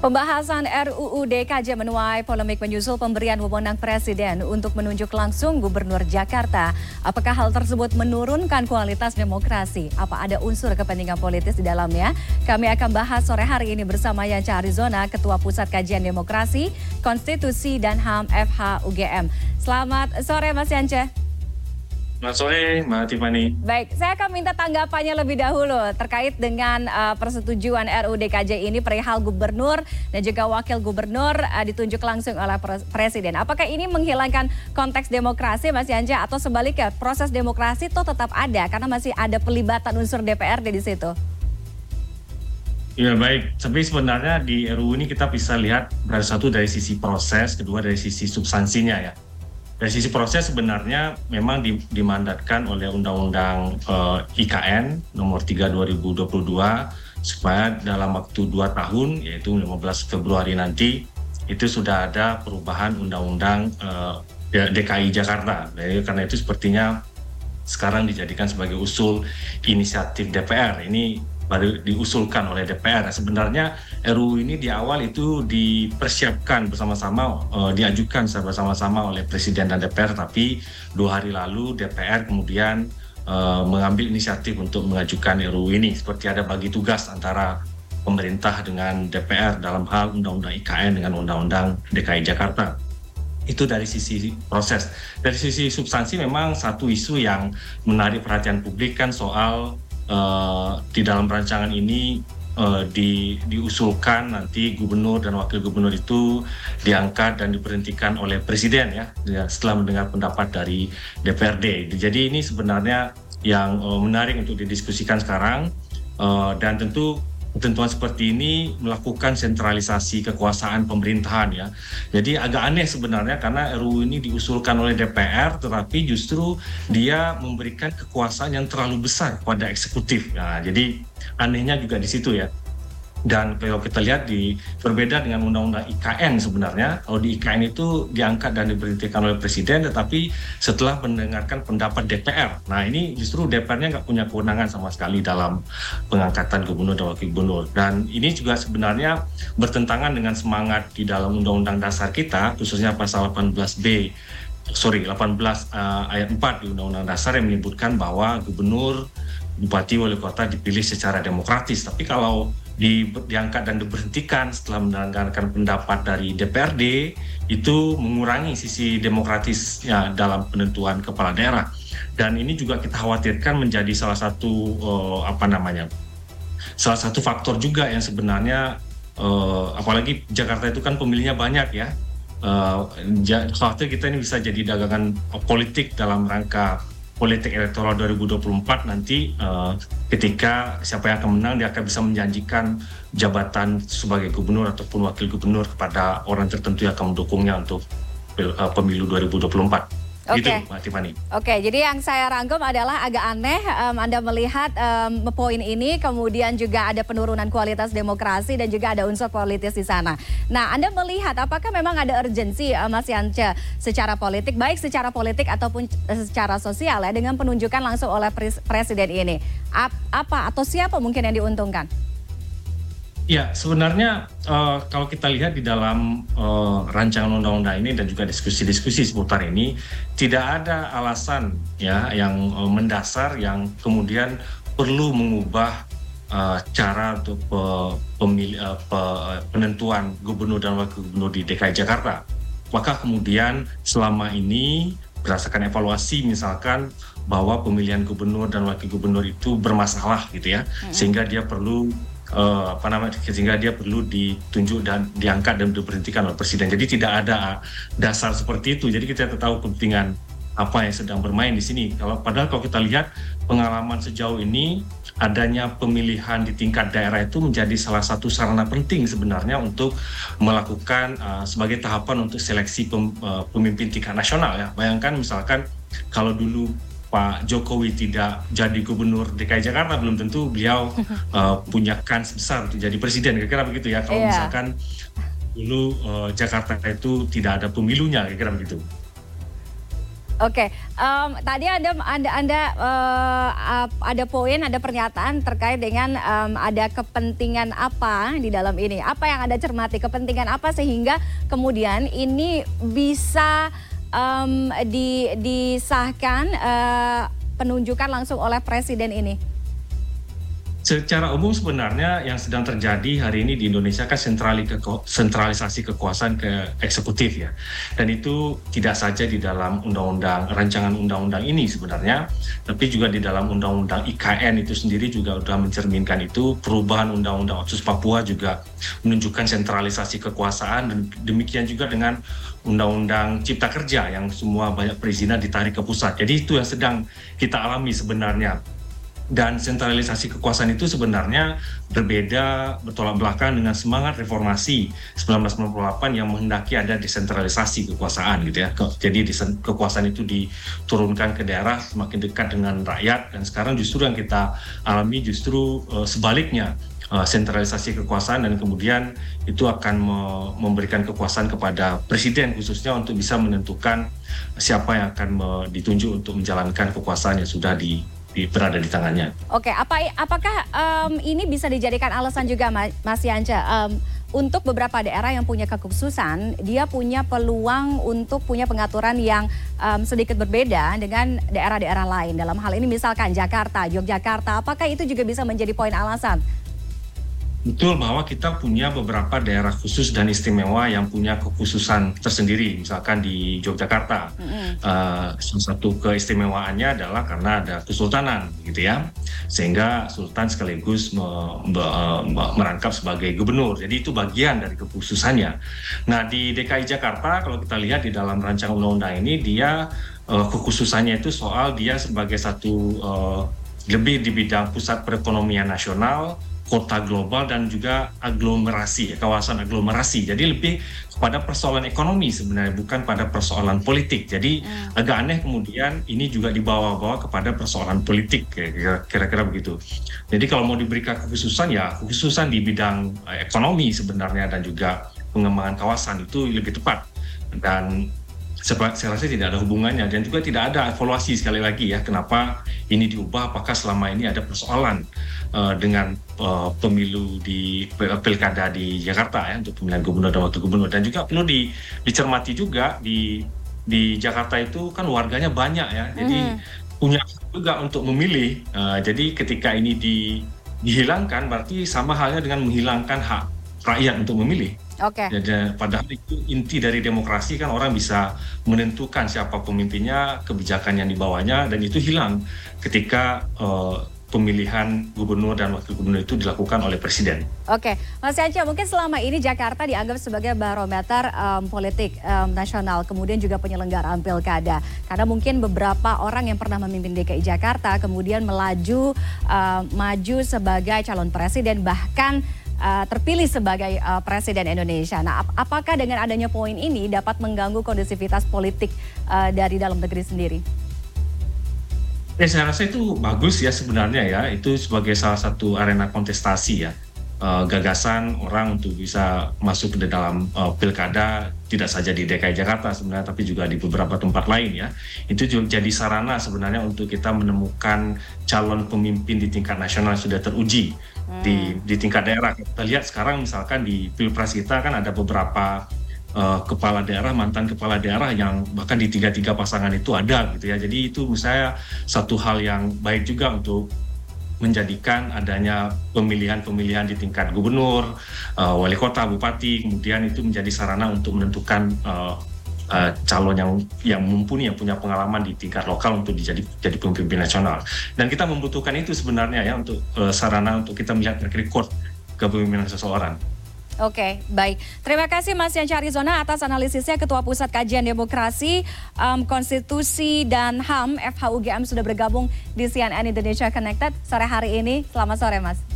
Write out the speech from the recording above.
Pembahasan RUU DKJ menuai polemik menyusul pemberian wewenang Presiden untuk menunjuk langsung Gubernur Jakarta. Apakah hal tersebut menurunkan kualitas demokrasi? Apa ada unsur kepentingan politis di dalamnya? Kami akan bahas sore hari ini bersama Yanca Arizona, Ketua Pusat Kajian Demokrasi, Konstitusi dan HAM FH UGM. Selamat sore Mas Yanca. Selamat sore, Mbak Tiffany. Baik, saya akan minta tanggapannya lebih dahulu terkait dengan uh, persetujuan RUU DKJ ini perihal gubernur dan juga wakil gubernur uh, ditunjuk langsung oleh presiden. Apakah ini menghilangkan konteks demokrasi, Mas Yanja, atau sebaliknya proses demokrasi itu tetap ada karena masih ada pelibatan unsur DPRD di situ? Ya baik, tapi sebenarnya di RUU ini kita bisa lihat dari satu dari sisi proses, kedua dari sisi substansinya ya dari sisi proses sebenarnya memang dimandatkan oleh Undang-Undang uh, eh, IKN nomor 3 2022 supaya dalam waktu dua tahun yaitu 15 Februari nanti itu sudah ada perubahan Undang-Undang uh, DKI Jakarta. Jadi karena itu sepertinya sekarang dijadikan sebagai usul inisiatif DPR. Ini baru diusulkan oleh DPR. Nah, sebenarnya RUU ini di awal itu dipersiapkan bersama-sama, uh, diajukan bersama-sama oleh Presiden dan DPR, tapi dua hari lalu DPR kemudian uh, mengambil inisiatif untuk mengajukan RUU ini, seperti ada bagi tugas antara pemerintah dengan DPR dalam hal Undang-Undang IKN dengan Undang-Undang DKI Jakarta itu dari sisi proses. Dari sisi substansi memang satu isu yang menarik perhatian publik kan soal uh, di dalam rancangan ini uh, di, diusulkan nanti gubernur dan wakil gubernur itu diangkat dan diberhentikan oleh presiden ya setelah mendengar pendapat dari DPRD. Jadi ini sebenarnya yang uh, menarik untuk didiskusikan sekarang uh, dan tentu ketentuan seperti ini melakukan sentralisasi kekuasaan pemerintahan ya. Jadi agak aneh sebenarnya karena RUU ini diusulkan oleh DPR tetapi justru dia memberikan kekuasaan yang terlalu besar pada eksekutif. Nah, jadi anehnya juga di situ ya. Dan kalau kita lihat di berbeda dengan undang-undang IKN sebenarnya, kalau di IKN itu diangkat dan diberhentikan oleh presiden, tetapi setelah mendengarkan pendapat DPR. Nah ini justru DPR-nya nggak punya kewenangan sama sekali dalam pengangkatan gubernur dan wakil gubernur. Dan ini juga sebenarnya bertentangan dengan semangat di dalam undang-undang dasar kita, khususnya pasal 18B sorry 18 uh, eh, ayat 4 di Undang-Undang Dasar yang menyebutkan bahwa gubernur, bupati, wali kota dipilih secara demokratis. Tapi kalau di, diangkat dan diberhentikan setelah mendengarkan pendapat dari DPRD itu mengurangi sisi demokratisnya dalam penentuan kepala daerah. Dan ini juga kita khawatirkan menjadi salah satu uh, apa namanya salah satu faktor juga yang sebenarnya uh, apalagi Jakarta itu kan pemilihnya banyak ya. Uh, khawatir kita ini bisa jadi dagangan politik dalam rangka politik elektoral 2024 nanti uh, ketika siapa yang akan menang dia akan bisa menjanjikan jabatan sebagai gubernur ataupun wakil gubernur kepada orang tertentu yang akan mendukungnya untuk uh, pemilu 2024. Oke, okay. gitu, Oke, okay, jadi yang saya rangkum adalah agak aneh um, Anda melihat um, poin ini, kemudian juga ada penurunan kualitas demokrasi dan juga ada unsur politis di sana. Nah, Anda melihat apakah memang ada urgensi uh, Mas Yance secara politik, baik secara politik ataupun secara sosial ya, dengan penunjukan langsung oleh presiden ini? Ap apa atau siapa mungkin yang diuntungkan? Ya, sebenarnya uh, kalau kita lihat di dalam uh, rancangan undang-undang ini dan juga diskusi-diskusi seputar ini, tidak ada alasan ya yang uh, mendasar yang kemudian perlu mengubah uh, cara untuk uh, pemilih, uh, pe, penentuan gubernur dan wakil gubernur di DKI Jakarta. Maka kemudian selama ini berdasarkan evaluasi misalkan bahwa pemilihan gubernur dan wakil gubernur itu bermasalah gitu ya, mm -hmm. sehingga dia perlu uh, apa namanya sehingga dia perlu ditunjuk dan diangkat dan diberhentikan oleh presiden. Jadi tidak ada dasar seperti itu. Jadi kita tahu kepentingan apa yang sedang bermain di sini. Kalau padahal kalau kita lihat pengalaman sejauh ini adanya pemilihan di tingkat daerah itu menjadi salah satu sarana penting sebenarnya untuk melakukan uh, sebagai tahapan untuk seleksi uh, pemimpin tingkat nasional ya. Bayangkan misalkan kalau dulu Pak Jokowi tidak jadi gubernur DKI Jakarta belum tentu beliau uh, punya kans besar untuk jadi presiden kira-kira begitu ya kalau yeah. misalkan dulu uh, Jakarta itu tidak ada pemilunya kira-kira begitu. Oke, okay. um, tadi ada anda anda uh, ada poin, ada pernyataan terkait dengan um, ada kepentingan apa di dalam ini? Apa yang anda cermati? Kepentingan apa sehingga kemudian ini bisa um, di, disahkan uh, penunjukan langsung oleh presiden ini? Secara umum sebenarnya yang sedang terjadi hari ini di Indonesia kan sentralisasi kekuasaan ke eksekutif ya. Dan itu tidak saja di dalam undang-undang rancangan undang-undang ini sebenarnya, tapi juga di dalam undang-undang IKN itu sendiri juga sudah mencerminkan itu perubahan undang-undang Otsus Papua juga menunjukkan sentralisasi kekuasaan dan demikian juga dengan undang-undang cipta kerja yang semua banyak perizinan ditarik ke pusat. Jadi itu yang sedang kita alami sebenarnya dan sentralisasi kekuasaan itu sebenarnya berbeda bertolak belakang dengan semangat reformasi 1998 yang menghendaki ada desentralisasi kekuasaan gitu ya. Jadi kekuasaan itu diturunkan ke daerah semakin dekat dengan rakyat dan sekarang justru yang kita alami justru uh, sebaliknya uh, sentralisasi kekuasaan dan kemudian itu akan me memberikan kekuasaan kepada presiden khususnya untuk bisa menentukan siapa yang akan ditunjuk untuk menjalankan kekuasaan yang sudah di di, berada di tangannya. Oke, apa apakah um, ini bisa dijadikan alasan juga Mas Yanca um, untuk beberapa daerah yang punya kekhususan, dia punya peluang untuk punya pengaturan yang um, sedikit berbeda dengan daerah-daerah lain. Dalam hal ini misalkan Jakarta, Yogyakarta, apakah itu juga bisa menjadi poin alasan betul bahwa kita punya beberapa daerah khusus dan istimewa yang punya kekhususan tersendiri. Misalkan di Yogyakarta, mm-hmm. uh, salah satu keistimewaannya adalah karena ada kesultanan, gitu ya, sehingga sultan sekaligus me- me- me- merangkap sebagai gubernur. Jadi itu bagian dari kekhususannya. Nah di DKI Jakarta, kalau kita lihat di dalam rancangan undang-undang ini, dia uh, kekhususannya itu soal dia sebagai satu uh, lebih di bidang pusat perekonomian nasional kota global dan juga aglomerasi, kawasan aglomerasi. Jadi lebih kepada persoalan ekonomi sebenarnya, bukan pada persoalan politik. Jadi hmm. agak aneh kemudian ini juga dibawa-bawa kepada persoalan politik, kira-kira begitu. Jadi kalau mau diberikan kekhususan ya kekhususan di bidang eh, ekonomi sebenarnya dan juga pengembangan kawasan itu lebih tepat. Dan saya rasa tidak ada hubungannya dan juga tidak ada evaluasi sekali lagi ya kenapa ini diubah apakah selama ini ada persoalan uh, dengan uh, pemilu di pilkada di Jakarta ya untuk pemilihan gubernur dan wakil gubernur. Dan juga perlu di, dicermati juga di di Jakarta itu kan warganya banyak ya jadi mm. punya juga untuk memilih. Uh, jadi ketika ini di, dihilangkan berarti sama halnya dengan menghilangkan hak rakyat untuk memilih Oke. Okay. Jadi padahal itu inti dari demokrasi kan orang bisa menentukan siapa pemimpinnya, kebijakan yang dibawanya dan itu hilang ketika uh, pemilihan gubernur dan wakil gubernur itu dilakukan oleh presiden. Oke, Mas Yanca, mungkin selama ini Jakarta dianggap sebagai barometer um, politik um, nasional, kemudian juga penyelenggaraan pilkada. Karena mungkin beberapa orang yang pernah memimpin DKI Jakarta kemudian melaju uh, maju sebagai calon presiden, bahkan uh, terpilih sebagai uh, presiden Indonesia. Nah, ap apakah dengan adanya poin ini dapat mengganggu kondusivitas politik uh, dari dalam negeri sendiri? Ya, saya rasa itu bagus ya sebenarnya ya. Itu sebagai salah satu arena kontestasi ya. Uh, gagasan orang untuk bisa masuk ke dalam uh, pilkada tidak saja di DKI Jakarta sebenarnya tapi juga di beberapa tempat lain ya itu jadi sarana sebenarnya untuk kita menemukan calon pemimpin di tingkat nasional yang sudah teruji di di tingkat daerah. Kita lihat sekarang misalkan di pilpres kita kan ada beberapa uh, kepala daerah mantan kepala daerah yang bahkan di tiga tiga pasangan itu ada gitu ya. Jadi itu menurut saya satu hal yang baik juga untuk menjadikan adanya pemilihan-pemilihan di tingkat gubernur, uh, wali kota, bupati, kemudian itu menjadi sarana untuk menentukan uh, uh, calon yang yang mumpuni yang punya pengalaman di tingkat lokal untuk dijadi jadi pemimpin nasional dan kita membutuhkan itu sebenarnya ya untuk uh, sarana untuk kita melihat track record kepemimpinan seseorang. Oke, baik. Terima kasih Mas Yanca Arizona atas analisisnya Ketua Pusat Kajian Demokrasi, um, Konstitusi dan HAM FHUGM sudah bergabung di CNN Indonesia Connected sore hari ini. Selamat sore Mas.